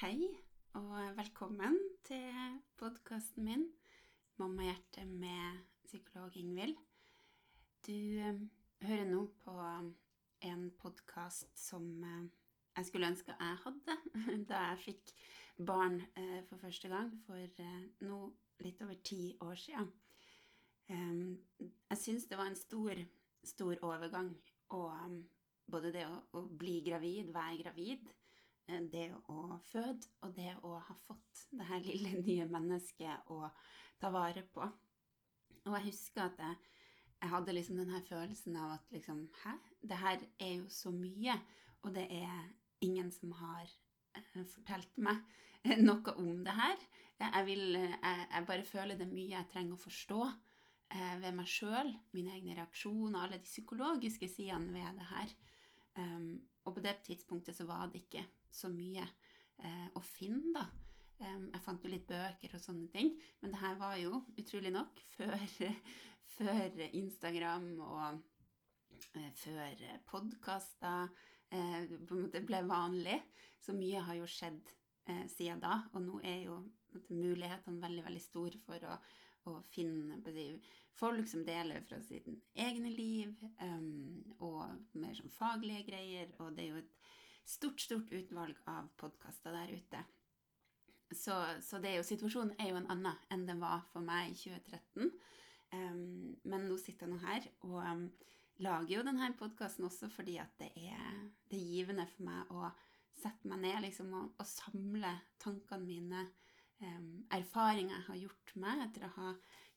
Hei, og velkommen til podkasten min 'Mammahjerte' med psykolog Ingvild. Du eh, hører nå på en podkast som eh, jeg skulle ønske jeg hadde da jeg fikk barn eh, for første gang for nå litt over ti år siden. Jeg syns det var en stor, stor overgang, og både det å, å bli gravid, være gravid, det å føde og det å ha fått det her lille nye mennesket å ta vare på. Og jeg husker at jeg, jeg hadde liksom den her følelsen av at liksom Hæ? Det her er jo så mye, og det er ingen som har uh, fortalt meg uh, noe om det her. Jeg, vil, uh, jeg, jeg, bare føler det mye jeg trenger å forstå ved meg sjøl, mine egne reaksjoner, alle de psykologiske sidene ved det her. Um, og på det tidspunktet så var det ikke så mye eh, å finne, da. Jeg fant jo litt bøker og sånne ting, men det her var jo utrolig nok før, før Instagram og eh, før podkaster eh, på en måte ble vanlig. Så mye har jo skjedd eh, siden da, og nå er jo mulighetene veldig, veldig store for å, å finne folk som deler fra sine egne liv, og mer sånn faglige greier. Og det er jo et stort, stort utvalg av podkaster der ute. Så, så er jo, situasjonen er jo en annen enn den var for meg i 2013. Um, men nå sitter jeg nå her og um, lager jo denne podkasten også fordi at det er, det er, givende for meg å sette meg ned liksom, og, og samle tankene mine, um, erfaringer jeg har gjort meg etter å ha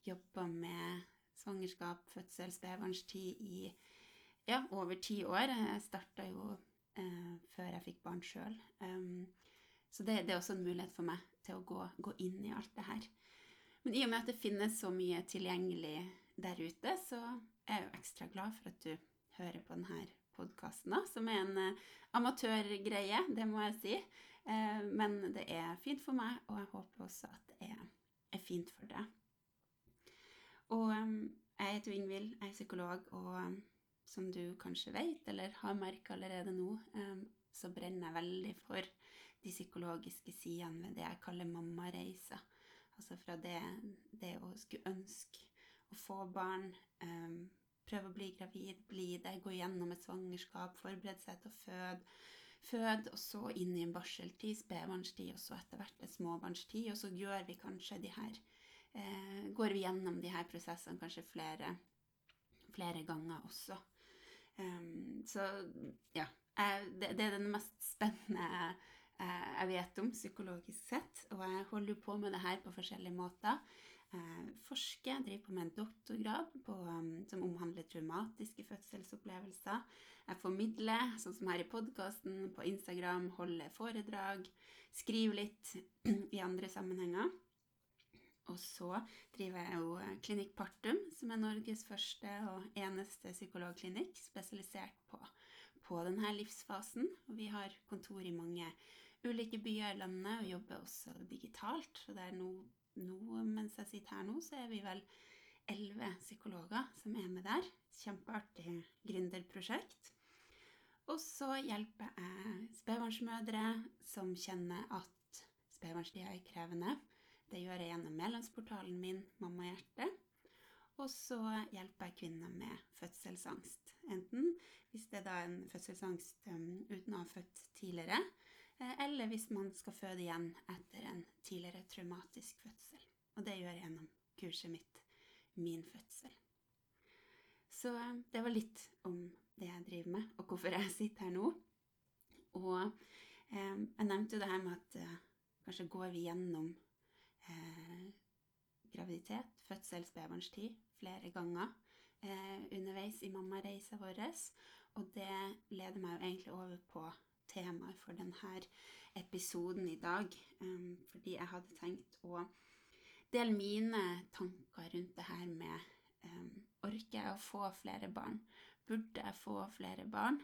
jobba med svangerskap, fødsel, spedbarnstid i ja, over ti år. Jeg starta jo eh, før jeg fikk barn sjøl. Um, så det, det, er også en mulighet for meg til å gå, gå, inn i alt det her. Men i og med at det finnes så mye tilgjengelig der ute, så er jeg jo ekstra glad for at du hører på denne podkasten, som er en eh, amatørgreie, det må jeg si. Eh, men det er fint for meg, og jeg håper også at det er, er fint for deg. Og um, jeg heter Ingvild, jeg er psykolog, og som du kanskje vet, eller har merka allerede nå, så brenner jeg veldig for de psykologiske sidene ved det jeg kaller mammareiser. Altså fra det, det, å skulle ønske å få barn, prøve å bli gravid, bli det, gå gjennom et svangerskap, forberede seg til å føde, føde, og så inn i en barseltid, spedbarnstid, og så etter hvert en småbarnstid, og så gjør vi kanskje de her eh, Går vi gjennom de her prosessene kanskje flere, flere ganger også. Så ja. Det, det, er den mest spennende jeg vet om psykologisk sett. Og jeg holder på med det her på forskjellige måter. Jeg forsker, driver på med en doktorgrad på, som omhandler traumatiske fødselsopplevelser. Jeg formidler, sånn som her i podkasten, på Instagram, holder foredrag, skriver litt i andre sammenhenger. Og så driver jeg jo eh, Klinikk Partum, som er Norges første og eneste psykologklinikk spesialisert på, på denne livsfasen. Og vi har kontor i mange ulike byer i landet og jobber også digitalt. Og det er nå, no, mens jeg sitter her nå, så er vi vel elleve psykologer som er med der. Kjempeartig gründerprosjekt. Og så hjelper jeg spedbarnsmødre som kjenner at spedbarnstida er krevende det gjør jeg gjennom medlemsportalen min Mammahjerte. Og så hjelper jeg kvinner med fødselsangst. Enten hvis det er da en fødselsangst um, uten å ha født tidligere, eh, eller hvis man skal føde igjen etter en tidligere traumatisk fødsel. Og det gjør jeg gjennom kurset mitt Min fødsel. Så eh, det var litt om det jeg driver med, og hvorfor jeg sitter her nå. Og eh, jeg nevnte jo det her med at eh, kanskje går vi gjennom eh, graviditet, fødsel, spedbarnstid flere ganger eh, underveis i mammareisa vår. Og det leder meg jo egentlig over på temaet for denne episoden i dag. Um, fordi jeg hadde tenkt å dele mine tanker rundt det her med um, Orker jeg å få flere barn? Burde jeg få flere barn?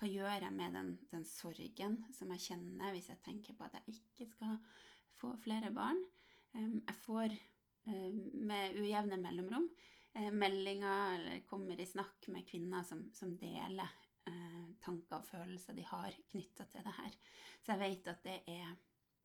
Hva gjør jeg med den, den, sorgen som jeg kjenner hvis jeg tenker på at jeg ikke skal få flere barn. Jeg får med ujevne mellomrom eh, meldinger eller kommer i snakk med kvinner som, som deler eh, tanker og følelser de har knytta til det her. Så jeg vet at det er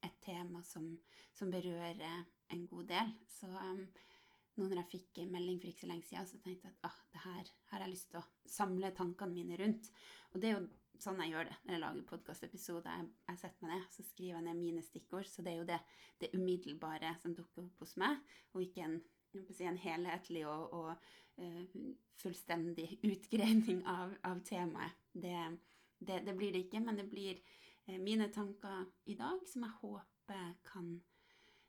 et tema som, som berører en god del. Så nå når jeg fikk en melding for ikke så lenge siden, så tenkte jeg at ah, det her har jeg lyst til å samle tankene mine rundt. Og det er jo sånn jeg gjør det når jeg lager podkastepisoder. Jeg, jeg setter meg ned, så skriver jeg ned mine stikkord. Så det er jo det, det umiddelbare som dukker opp hos meg, og ikke en, si, en helhetlig og, og uh, fullstendig utgreining av, av temaet. Det, det, det, blir det ikke, men det blir uh, mine tanker i dag som jeg håper kan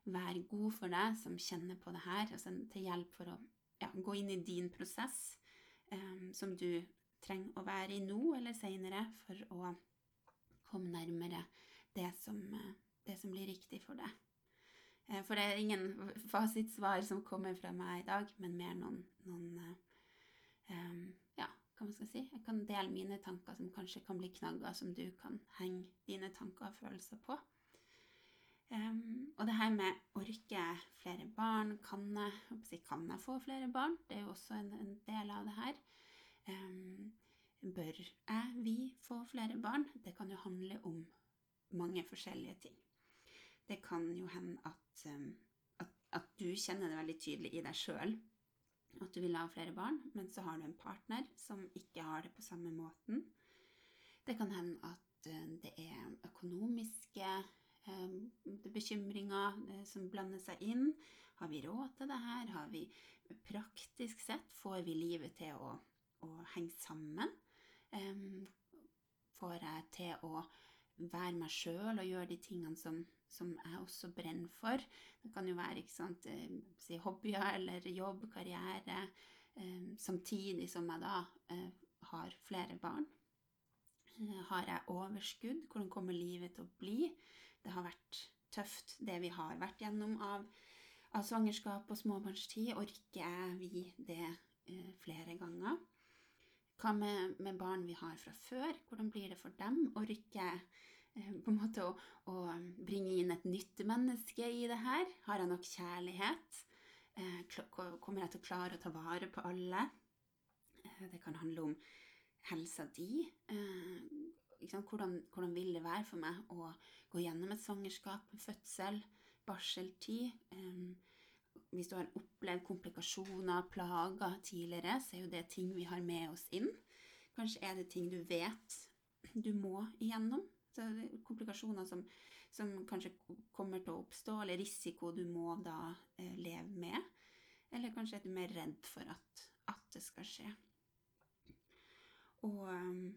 være god for deg som kjenner på det her, altså til hjelp for å ja, gå inn i din prosess um, som du trenger å være i nå eller seinere for å komme nærmere det som, det som, blir riktig for deg. Uh, for det er ingen fasitsvar som kommer fra meg i dag, men mer noen, noen um, ja, hva man skal si. Jeg kan dele mine tanker som kanskje kan bli knagger som du kan henge dine tanker og følelser på. Um, og det her med orke flere barn, kan jeg, kan jeg få flere barn? Det er jo også en, en del av det her. Bør jeg, vi, få flere barn? Det kan jo handle om mange forskjellige ting. Det kan jo hende at, at, at du kjenner det veldig tydelig i deg sjøl at du vil ha flere barn, men så har du en partner som ikke har det på samme måten. Det kan hende at uh, det er økonomiske bekymringer eh, som blander seg inn. Har vi råd til det her? Har vi praktisk sett Får vi livet til å, å henge sammen? Ehm, får jeg til å være meg sjøl og gjøre de tingene som, som, jeg også brenner for? Det kan jo være sant, eh, hobbyer eller jobb, karriere, ehm, samtidig som jeg da eh, har flere barn. Har jeg overskudd? Hvordan kommer livet til å bli? det har vært tøft, det vi har vært gjennom av, av svangerskap og småbarnstid. Orker vi det eh, flere ganger? Hva med, med, barn vi har fra før? Hvordan blir det for dem? å rykke på en måte å, å, bringe inn et nytt menneske i det her? Har jeg nok kjærlighet? Eh, kommer jeg til å klare å ta vare på alle? Eh, det kan handle om helsa di. Eh, hvordan, hvordan, vil det være for meg å gå gjennom et svangerskap, fødsel, barseltid? Hvis du har opplevd komplikasjoner, plager tidligere, så er jo det ting vi har med oss inn. Kanskje er det ting du vet du må igjennom. Så det er komplikasjoner som, som kanskje kommer til å oppstå, eller risiko du må da eh, leve med. Eller kanskje er du mer redd for at, at det skal skje. Og um,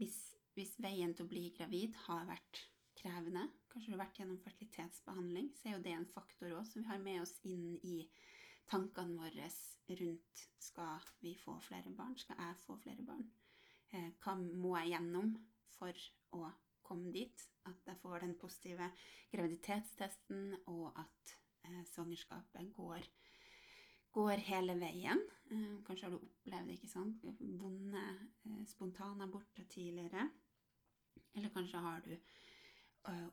hvis hvis veien til å bli gravid har vært krevende, kanskje du har vært gjennom fertilitetsbehandling, så er jo det en faktor òg som vi har med oss inn i tankene våre rundt skal vi få flere barn, skal jeg få flere barn? Eh, hva må jeg gjennom for å komme dit? At jeg får den positive graviditetstesten, og at eh, svangerskapet går, går hele veien. Eh, kanskje har du opplevd ikke sant? vonde spontanaborter tidligere. Eller kanskje har du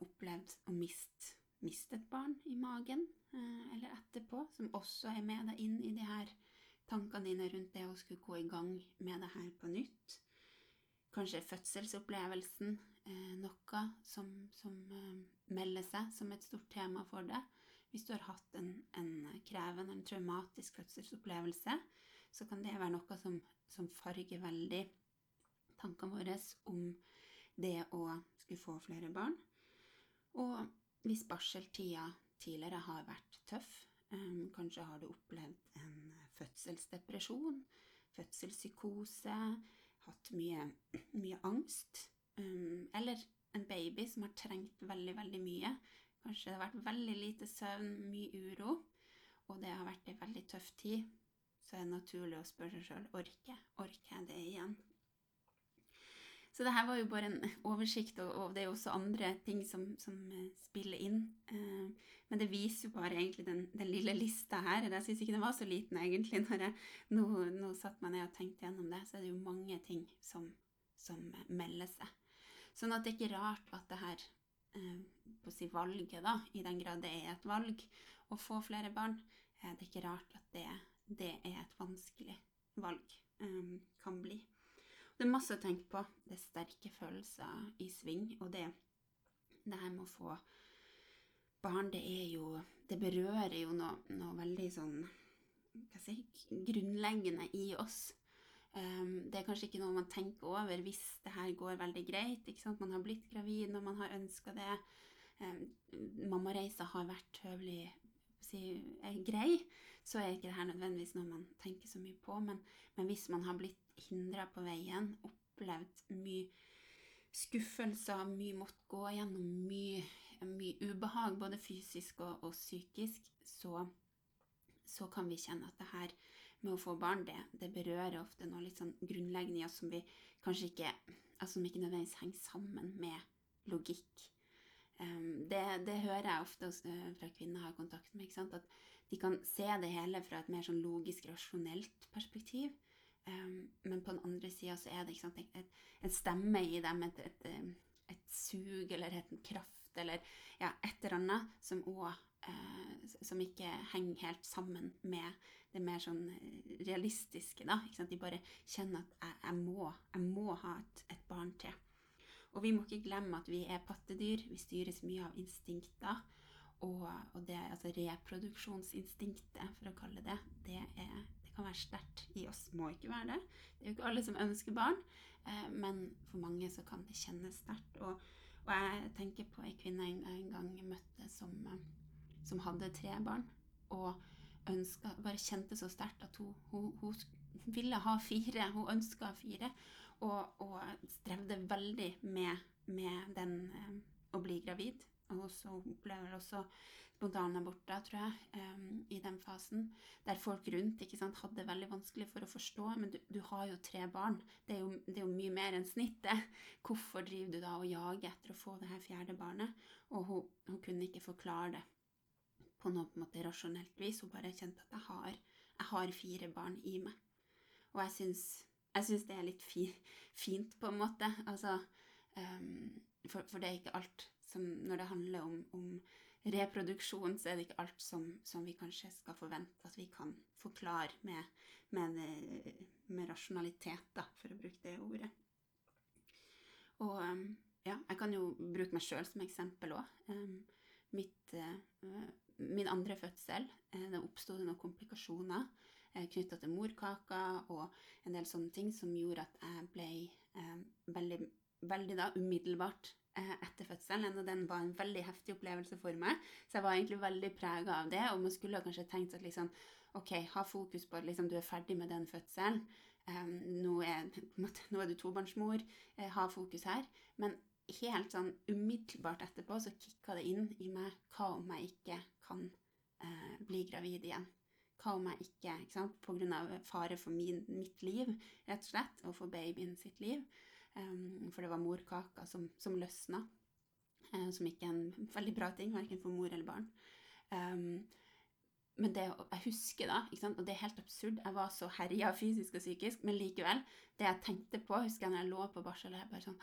opplevd å miste mist et barn i magen uh, eller etterpå, som også er med deg inn i de her tankene dine rundt det å skulle gå i gang med det her på nytt. Kanskje fødselsopplevelsen uh, noe som, som melder seg som et stort tema for deg. Hvis du har hatt en, en krevende, en traumatisk fødselsopplevelse, så kan det være noe som, som farger veldig tankene våre om det å skulle få flere barn. Og hvis barseltida tidligere har vært tøff, um, kanskje har du opplevd en fødselsdepresjon, fødselspsykose, hatt mye, mye angst, um, eller en baby som har trengt veldig, veldig mye. Kanskje det har vært veldig lite søvn, mye uro, og det har vært ei veldig tøff tid. Så er det naturlig å spørre seg sjøl orker, orker jeg det igjen? Så det her var jo bare en oversikt, og, det er jo også andre ting som, som eh, spiller inn. Uh, men det viser jo bare egentlig den, den lille lista her. Jeg syns ikke den var så liten egentlig når jeg nå, nå satt meg ned og tenkte gjennom det. Så er det jo mange ting som, som melder seg. Sånn at det er ikke rart at det her på å si valget, da, i den grad det er et valg, å få flere barn, det er ikke rart at det, det er et vanskelig valg um, kan bli. Det er masse å tenke på. Det er sterke følelser i sving, og det det her med å få barn, det er jo Det berører jo noe, noe veldig sånn hva si, grunnleggende i oss. Um, det er kanskje ikke noe man tenker over hvis det her går veldig greit. ikke sant? Man har blitt gravid når man har ønska det. Um, mammareisa har vært høvelig si, grei, så er ikke det her nødvendigvis noe man tenker så mye på. Men, men hvis man har blitt hindra på veien, opplevd mye skuffelser, mye måtte gå gjennom mye mye ubehag, både fysisk og, og psykisk, så, så, kan vi kjenne at det her med å få barn, det, det berører ofte noe litt sånn grunnleggende i oss som vi kanskje ikke altså som ikke nødvendigvis henger sammen med logikk. Um, det, det, hører jeg ofte uh, fra kvinner jeg har kontakt med. At de kan se det hele fra et mer sånn logisk, rasjonelt perspektiv. Um, men på den andre sida så er det sant, et, et, stemme i dem, et, et, et sug eller en kraft eller ja, et eller annet som òg eh, Som ikke henger helt sammen med det mer sånn eh, realistiske, da. De bare kjenner at jeg, jeg, må, jeg må, ha et, et, barn til. Og vi må ikke glemme at vi er pattedyr. Vi styres mye av instinkter. Og, og det, altså reproduksjonsinstinktet, for å kalle det, det, er, det kan være sterkt i oss. Må ikke være det. Det er jo ikke alle som ønsker barn, eh, men for mange så kan det kjennes sterkt. Og og jeg tenker på ei kvinne jeg en gang møtte som, eh, som hadde tre barn. Og ønsket, bare kjente så sterkt at hun, hun, hun ville ha fire. Hun ønska fire. Og, og, strevde veldig med, med den eh, å bli gravid. Og så opplever også spontanaborter, tror jeg, um, i den fasen. Der folk rundt sant, hadde det veldig vanskelig for å forstå. Men du, du har jo tre barn. Det er jo, det er jo, mye mer enn snittet. Hvorfor driver du da og jager etter å få det her fjerde barnet? Og hun, hun kunne ikke forklare det på noe på en måte rasjonelt vis. Hun bare kjente at jeg har, jeg har fire barn i meg. Og jeg syns, jeg syns det er litt fi, fint, på en måte. Altså, um, for, for, det er ikke alt som Når det handler om, om reproduksjon, så er det ikke alt som, som, vi kanskje skal forvente at vi kan forklare med, med, med rasjonalitet, da, for å bruke det ordet. Og um, ja, jeg kan jo bruke meg sjøl som eksempel òg. Um, uh, min andre fødsel, uh, det oppsto noen komplikasjoner uh, knytta til morkaka og en del sånne ting som gjorde at jeg ble um, veldig, veldig da umiddelbart Eh, etter fødselen, og den var en veldig heftig opplevelse for meg. Så jeg var egentlig veldig prega av det, og man skulle kanskje tenkt at liksom Ok, ha fokus på at liksom, du er ferdig med den fødselen. Um, nå, er, nå, er, du tobarnsmor. Uh, ha fokus her. Men helt sånn umiddelbart etterpå så kicka det inn i meg hva om jeg ikke kan uh, bli gravid igjen? Hva om jeg ikke, ikke sant, av fare for min, mitt liv, rett og slett, og for babyen sitt liv. For det var morkaka som, som løsna, uh, som ikke er en veldig bra ting, verken for mor eller barn. Men det jeg husker da, og det er helt absurd, jeg var så herja fysisk og psykisk, men likevel, det jeg tenkte på, husker jeg når jeg lå på barsel, jeg bare sånn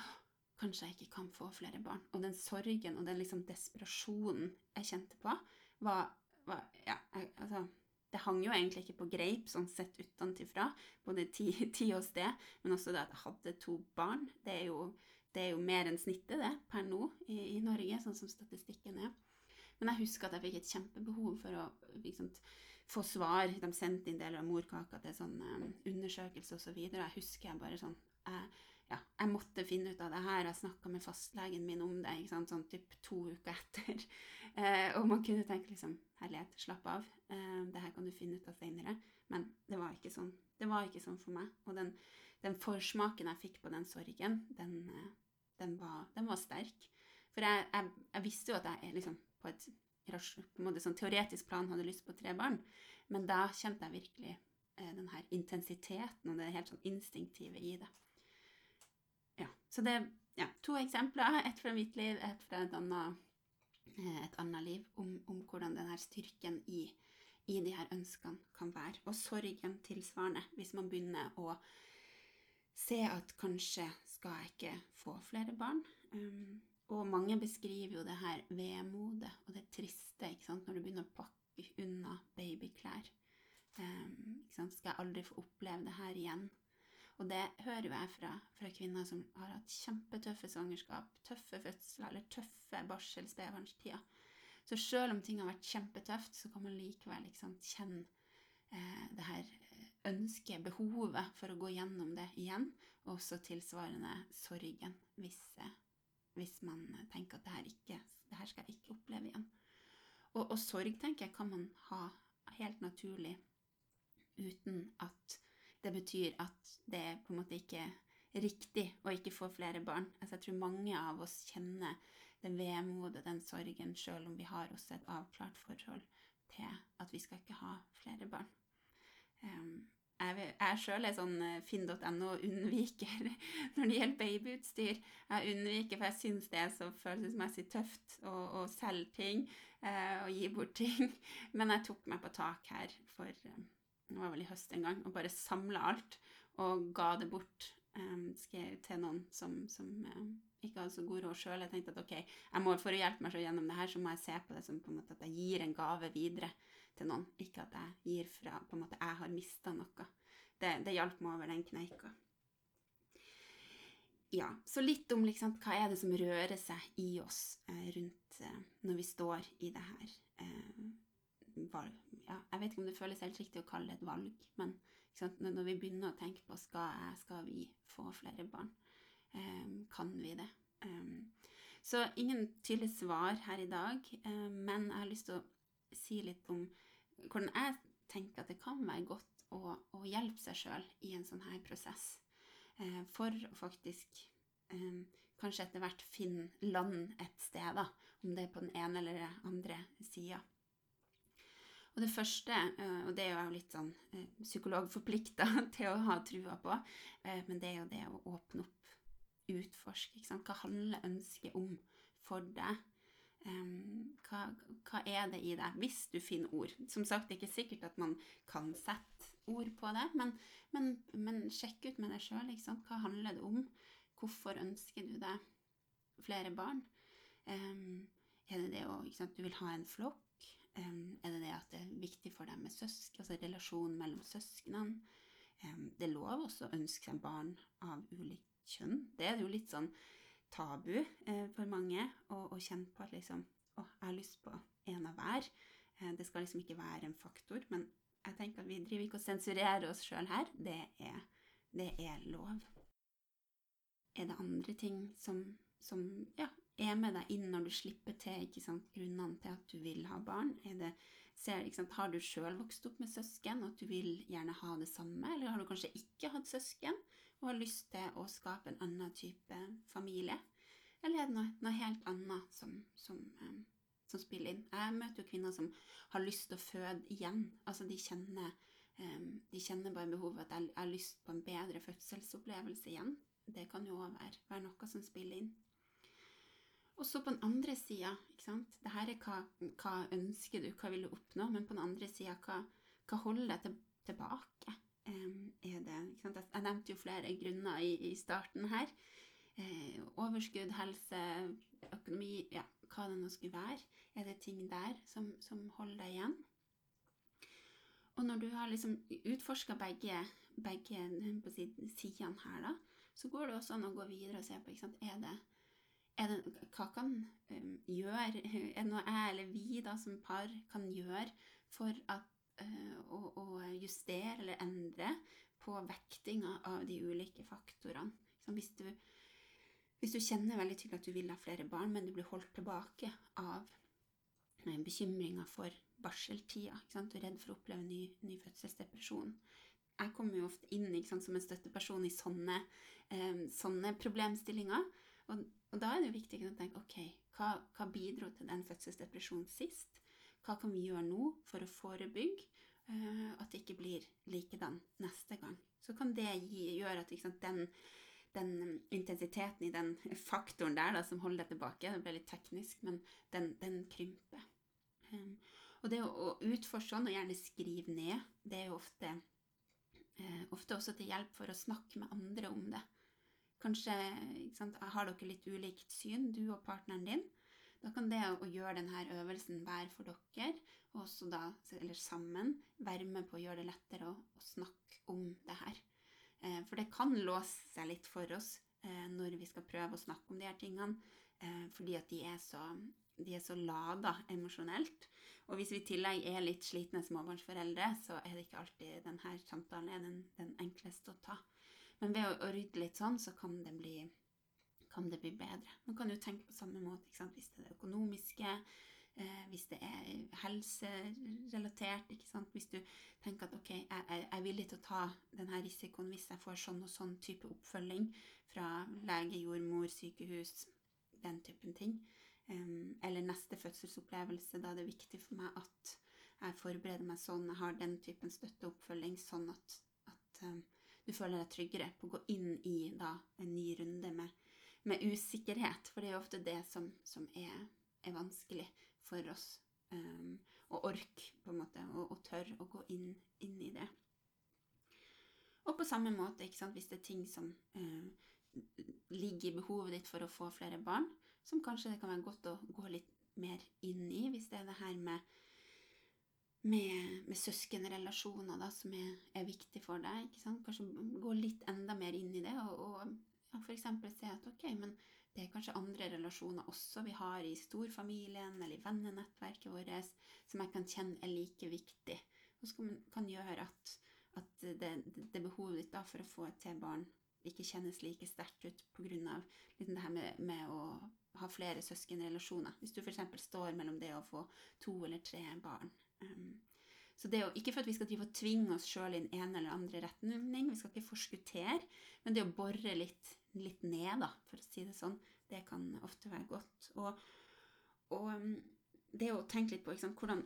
Kanskje jeg ikke kan få flere barn. Og den sorgen og den liksom desperasjonen jeg kjente på, var, var Ja, jeg, altså det hang jo egentlig ikke på greip, sånn sett utenfra, både tid, og sted, men også det at jeg hadde to barn. Det er jo, det er jo mer enn snittet, det, per nå i, i, Norge, sånn som statistikken er. Men jeg husker at jeg fikk et kjempebehov for å liksom, få svar. De sendte inn deler av morkaka til sånn um, undersøkelse osv. Så jeg husker jeg bare sånn jeg, ja, jeg måtte finne ut av det her. Jeg snakka med fastlegen min om det ikke sant? sånn typ to uker etter. Eh, og man kunne tenke liksom Herlighet, slapp av. Eh, det her kan du finne ut av seinere. Men det var ikke sånn. Det var ikke sånn for meg. Og den, den forsmaken jeg fikk på den sorgen, den, eh, den, var, den var, sterk. For jeg, jeg, jeg, visste jo at jeg liksom på et på en måte sånn teoretisk plan hadde lyst på tre barn, men da kjente jeg virkelig eh, den her intensiteten og det helt sånn instinktive i det. Ja, Så det ja, to eksempler. Ett fra mitt liv, ett fra et annet Eh, et annet liv, om, om hvordan denne styrken i, i de her ønskene kan være. Og sorgen tilsvarende, hvis man begynner å se at kanskje skal jeg ikke få flere barn. Um, og mange beskriver jo det her vemodet og det triste ikke sant? når du begynner å pakke unna babyklær. Um, skal jeg aldri få oppleve det her igjen? Og det hører jo jeg fra, fra kvinner som har hatt kjempetøffe svangerskap, tøffe fødsler eller tøffe barselspedbarnstider. Så selv om ting har vært kjempetøft, så kan man likevel liksom kjenne eh, det her ønsket, behovet for å gå gjennom det igjen, og også tilsvarende sorgen hvis, eh, hvis man tenker at det her, ikke, det her skal jeg ikke oppleve igjen. Og, og sorg, tenker jeg, kan man ha helt naturlig uten at det betyr at det på en måte ikke er riktig å ikke få flere barn. Altså, jeg tror mange av oss kjenner det vemodet, den sorgen, sjøl om vi har også et avklart forhold til at vi skal ikke ha flere barn. Um, jeg, jeg sjøl er sånn eh, finn.no unnviker når det gjelder babyutstyr. Jeg unnviker, for jeg syns det er så følelsesmessig tøft å, å selge ting eh, og gi bort ting. Men jeg tok meg på tak her for eh, det var vel i høst en gang, og bare samla alt og ga det bort. Um, til noen som, som um, ikke hadde så god råd sjøl. Jeg tenkte at ok, må, for å hjelpe meg så gjennom det her, så må jeg se på det som på en måte at jeg gir en gave videre til noen. Ikke at jeg gir fra på en måte jeg har mista noe. Det, det hjalp meg over den kneika. Ja, så litt om liksom, hva er det som rører seg i oss eh, rundt eh, når vi står i det her eh, valg. Ja, jeg vet ikke om det føles helt riktig å kalle det et valg, men når vi begynner å tenke på skal, jeg, skal vi få flere barn, um, kan vi det? Um, så ingen tydelige svar her i dag, um, men jeg har lyst til å si litt om hvordan jeg tenker at det kan være godt å, å hjelpe seg sjøl i en sånn her prosess. uh, for å faktisk kanskje etter hvert finne land et sted, da, om det er på den ene eller den andre sida. Og det første, eh, og det er jo litt sånn eh, psykologforplikta til å ha trua på, eh, men det er jo det å åpne opp, utforske. Hva handler ønsket om for deg? Hva, hva, er det i deg, hvis du finner ord? Som sagt, det er ikke sikkert at man kan sette ord på det, men, men, men sjekk ut med deg sjøl. Hva handler det om? Hvorfor ønsker du deg flere barn? Um, er det det å, du vil ha en flokk? Um, er det at det er viktig for deg med søsken, altså relasjonen mellom søsknene? Det er lov også å ønske seg barn av ulikt kjønn. Det er jo litt sånn tabu eh, for mange å, kjenne på at liksom Å, jeg har lyst på en av hver. Eh, det skal liksom ikke være en faktor. Men jeg tenker at vi driver ikke og sensurerer oss sjøl her. Det er, det er, lov. Er det andre ting som, som ja, er med deg inn når du slipper til ikke sant, grunnene til at du vil ha barn? Er Det, ser, har du sjøl vokst opp med søsken, at du vil gjerne ha det samme? Eller har du kanskje ikke hatt søsken? og har lyst til å skape en annen type familie? Eller er det noe, noe helt annet som, som, um, som, spiller inn? Jeg møter jo kvinner som har lyst til å føde igjen. Altså de kjenner, um, de kjenner bare behovet at jeg, jeg har lyst på en bedre fødselsopplevelse igjen. Det kan jo òg være, være, noe som spiller inn. Og så på den andre sida, det her er hva, hva, ønsker du, hva vil du oppnå? Men på den andre sida, hva, hva holder deg til, tilbake? er det Jeg nevnte jo flere grunner i, i starten her. Uh, overskudd, helse, økonomi, ja, hva det nå skulle være. Er det ting der som, som holder deg igjen? Og når du har liksom utforska begge, begge sidene her, da, så går det også an å gå videre og se på ikke sant? Er det, det, hva kan um, gjøre Er det noe jeg eller vi da som par kan gjøre for at å, å, justere eller endre på vektinga av de ulike faktorene. Hvis du, hvis du, kjenner veldig tydelig at du vil ha flere barn, men du blir holdt tilbake av eh, bekymringer for barseltida, du er redd for å oppleve ny, ny fødselsdepresjon. Jeg kommer jo ofte inn sant, som en støtteperson i sånne, eh, sånne problemstillinger. Og, og, da er det jo viktig å tenke ok, hva, hva bidro til den fødselsdepresjonen sist? Hva kan vi gjøre nå for å forebygge uh, at det ikke blir likedan neste gang? Så kan det gi, gjøre at sant, den, den, intensiteten i den faktoren der da, som holder deg tilbake, det ble litt teknisk, men den, den krymper. Um, og det å, å utforske sånn, og gjerne skrive ned, det er jo ofte, uh, ofte også til hjelp for å snakke med andre om det. Kanskje sant, har dere litt ulikt syn, du og partneren din. Da kan det å gjøre denne øvelsen hver for dere, da, eller sammen, være med på å gjøre det lettere å, å snakke om det her. Eh, for det kan låse seg litt for oss eh, når vi skal prøve å snakke om de her tingene, eh, fordi at de er så, så lada emosjonelt. Og hvis vi i tillegg er litt slitne småbarnsforeldre, så er det ikke alltid denne samtalen er den, den enkleste å ta. Men ved å, å, rydde litt sånn, så kan det bli, kan det bli bedre. Man kan jo tenke på samme måte hvis det er det økonomiske, eh, hvis det er helserelatert. Hvis du tenker at ok, jeg, jeg er villig til å ta denne risikoen hvis jeg får sånn og sånn type oppfølging fra lege, jordmor, sykehus, den typen ting. Um, eller neste fødselsopplevelse, da er det viktig for meg at jeg forbereder meg sånn, jeg har den typen støtte og oppfølging, sånn at, at um, du føler deg tryggere på å gå inn i da, en ny runde med, med, usikkerhet. For det er jo ofte det som, som er, er, vanskelig for oss. Um, å orke, på en måte, og, og tørre å gå inn, inn, i det. Og på samme måte, hvis det er ting som uh, ligger i behovet ditt for å få flere barn, som kanskje det kan være godt å gå litt mer inn i, hvis det er det her med med, med søskenrelasjoner da, som er, er, viktig for deg. Kanskje gå litt enda mer inn i det, og, og ja, f.eks. se at ok, men det er kanskje andre relasjoner også vi har i storfamilien eller i vennenettverket vårt, som jeg kan kjenne er like viktig, og som kan gjøre at, at det, det, behovet ditt da for å få til barn ikke kjennes like sterkt ut pga. Liksom det her med, med å ha flere søskenrelasjoner. Hvis du f.eks. står mellom det å få to eller tre barn. Um, så det er jo ikke for at vi skal drive og tvinge oss sjøl i en ene eller andre retning, vi skal ikke forskuttere, men det å bore litt, litt ned, da, for å si det sånn, det kan ofte være godt. Og, og um, det å tenke litt på sant, hvordan,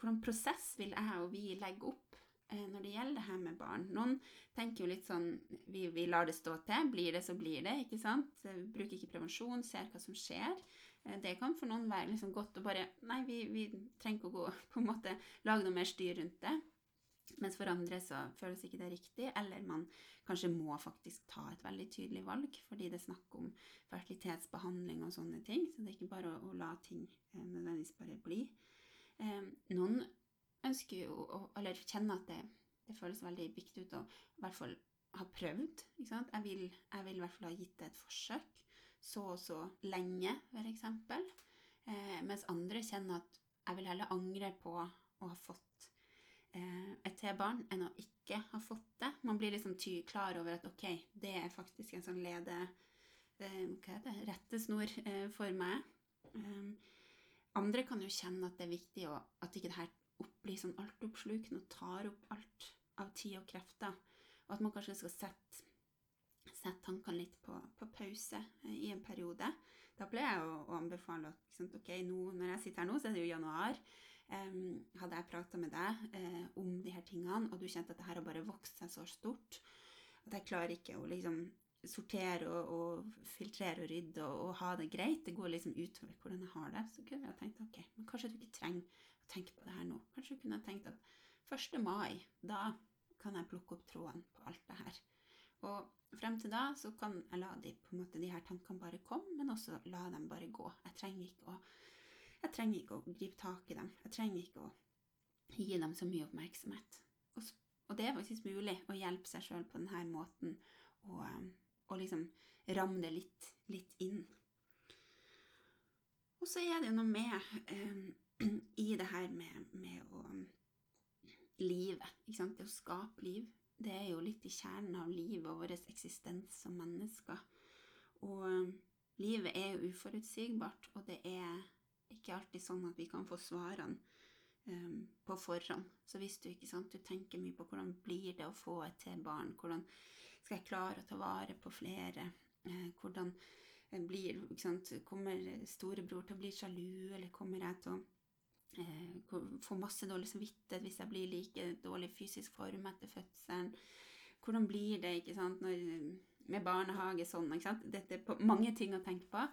hvordan, prosess vil jeg og vi legge opp eh, når det gjelder det her med barn. Noen tenker jo litt sånn vi, vi lar det stå til. Blir det, så blir det. ikke sant? Bruker ikke prevensjon, ser hva som skjer. Eh, det kan for noen være liksom godt å bare Nei, vi, vi, trenger ikke å gå på en måte lage noe mer styr rundt det. Mens for andre så føles ikke det riktig, eller man kanskje må faktisk ta et veldig tydelig valg fordi det er snakk om fertilitetsbehandling og sånne ting. Så det er ikke bare å, å la ting eh, nødvendigvis bare bli. Eh, noen ønsker jo, å, eller kjenner at det, det, føles veldig viktig ut å i hvert fall ha prøvd. Jeg vil, jeg vil i hvert fall ha gitt det et forsøk så og så lenge, f.eks. Eh, mens andre kjenner at jeg vil heller angre på å ha fått eh, et T-barn enn å ikke ha fått det. Man blir liksom ty klar over at ok, det er faktisk en sånn lede... Eh, hva er det? Rettesnor eh, for meg. Um, andre kan jo kjenne at det er viktig å, at ikke det her blir sånn altoppslukende og tar opp alt av tid og krefter. Og at man kanskje skal sette sette tankene litt på, på, pause eh, i en periode. Da pleier jeg å, å anbefale at sant, ok, nå, når jeg sitter her nå, så er det jo januar. Um, hadde jeg prata med deg uh, om de her tingene, og du kjente at det her har bare vokst seg så stort at jeg klarer ikke å liksom sortere og, og filtrere og rydde og, og, ha det greit, det går liksom utover hvordan jeg har det, så kunne jeg tenkt ok, men kanskje du ikke trenger å tenke på det her nå. Kanskje du kunne tenkt at 1. mai, da kan jeg plukke opp tråden på alt det her. Og frem til da så kan jeg la de, på en måte, de her tankene bare komme, men også la dem bare gå. Jeg trenger ikke å, jeg trenger ikke å gripe tak i dem. Jeg trenger ikke å gi dem så mye oppmerksomhet. Og, og det er faktisk mulig å hjelpe seg sjøl på denne måten og, og liksom ramme det litt, litt, inn. Og så er det jo noe med um, i det her med, med å livet, ikke sant? det å skape liv det er jo litt i kjernen av livet og vår eksistens som mennesker. Og um, livet er jo uforutsigbart, og det er ikke alltid sånn at vi kan få svarene um, på forhånd. Så hvis du ikke sant, du tenker mye på hvordan blir det å få et til barn, hvordan skal jeg klare å ta vare på flere, eh, hvordan eh, blir, ikke sant, kommer storebror til å bli sjalu, eller kommer jeg til å eh, få masse dårlig samvittighet hvis jeg blir like dårlig fysisk form etter fødselen. Hvordan blir det ikke sant, når, med barnehage sånn? ikke sant? Dette er mange ting å tenke på.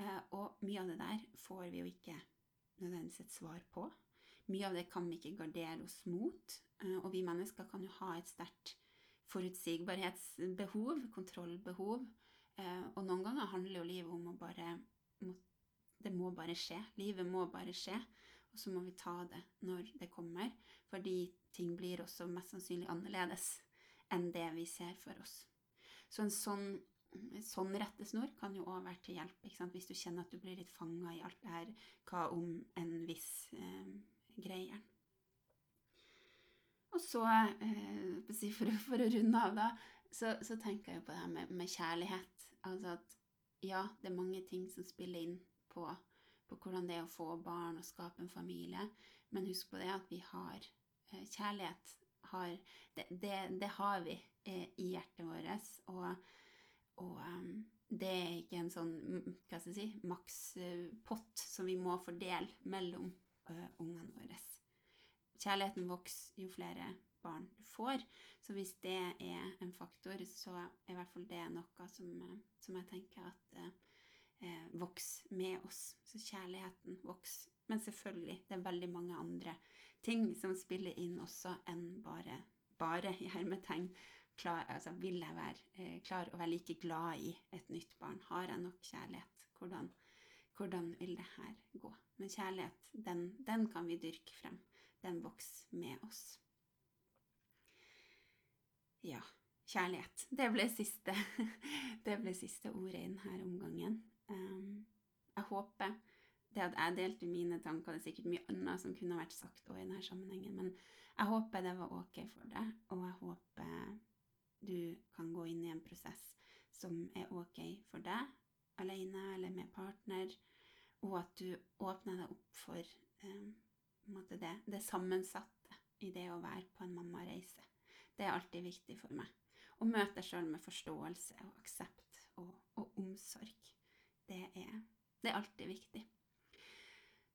Eh, og mye av det der får vi jo ikke nødvendigvis et svar på. Mye av det kan vi ikke gardere oss mot. Eh, og vi mennesker kan jo ha et sterkt forutsigbarhetsbehov, kontrollbehov. Eh, og noen ganger handler jo livet om å bare Det må bare skje. Livet må bare skje. Og så må vi ta det når det kommer, fordi ting blir også mest sannsynlig annerledes enn det vi ser for oss. Så en sånn, en sånn rettesnor kan jo òg være til hjelp, hvis du kjenner at du blir litt fanga i alt det her hva om en viss eh, greier. Og så, eh, for, for, å runde av, da, så, så, tenker jeg på det her med, med, kjærlighet. Altså at ja, det er mange ting som spiller inn på, på hvordan det er å få barn og skape en familie, men husk på det at vi har eh, kjærlighet. Har, det, det, det, har vi eh, i hjertet vårt. Og, og um, det er ikke en sånn hva skal jeg si, makspott som vi må fordele mellom uh, ungene våre. Kjærligheten vokser jo flere barn du får. Så hvis det er en faktor, så er i hvert fall det noe som, som jeg tenker at eh, vokser med oss. Så kjærligheten vokser. Men selvfølgelig, det er veldig mange andre ting som spiller inn også enn bare, bare i hermetegn. Klar, altså, vil jeg være eh, klar å være like glad i et nytt barn? Har jeg nok kjærlighet? Hvordan, hvordan vil det her gå? Men kjærlighet, den, den kan vi dyrke frem den vokser med oss. Ja, kjærlighet. Det ble siste, det ble siste ordet i denne omgangen. Um, jeg håper det at jeg delte mine tanker, det er sikkert mye annet som kunne vært sagt òg i denne sammenhengen, men jeg håper det var ok for deg, og jeg håper du kan gå inn i en prosess som er ok for deg, alene eller med partner, og at du åpner deg opp for um, det, det sammensatte i det å være på en mammareise. Det er alltid viktig for meg. Å møte deg sjøl med forståelse og aksept og, og omsorg. Det er, det er, alltid viktig.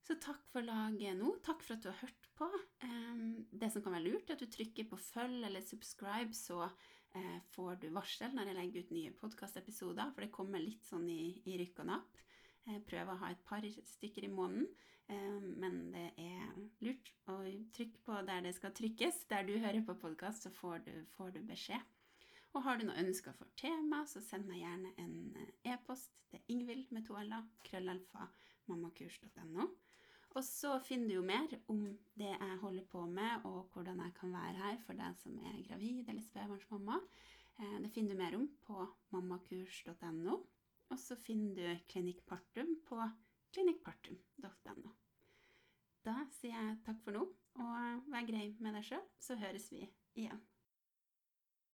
Så takk for laget nå. Takk for at du har hørt på. Det som kan være lurt, er at du trykker på følg eller subscribe, så uh, får du varsel når jeg legger ut nye podkastepisoder, for det kommer litt sånn i, i rykk og napp. Jeg prøver å ha et par stykker i måneden. Eh, men det er lurt å trykke på der det skal trykkes. Der du hører på podkast, så får du, får du, beskjed. Og har du noe ønsker for tema, så send meg gjerne en eh, e-post til Ingvild med to l-er, krøllalfa, mammakurs.no. Og så finner du jo mer om det jeg holder på med, og hvordan jeg kan være her for deg som er gravid eller spedbarnsmamma. Eh, det finner du mer om på mammakurs.no. Og så finner du Klinikk Partum på klinikkpartum.no. Da sier jeg takk for nå, og vær grei med deg sjøl, så høres vi igjen.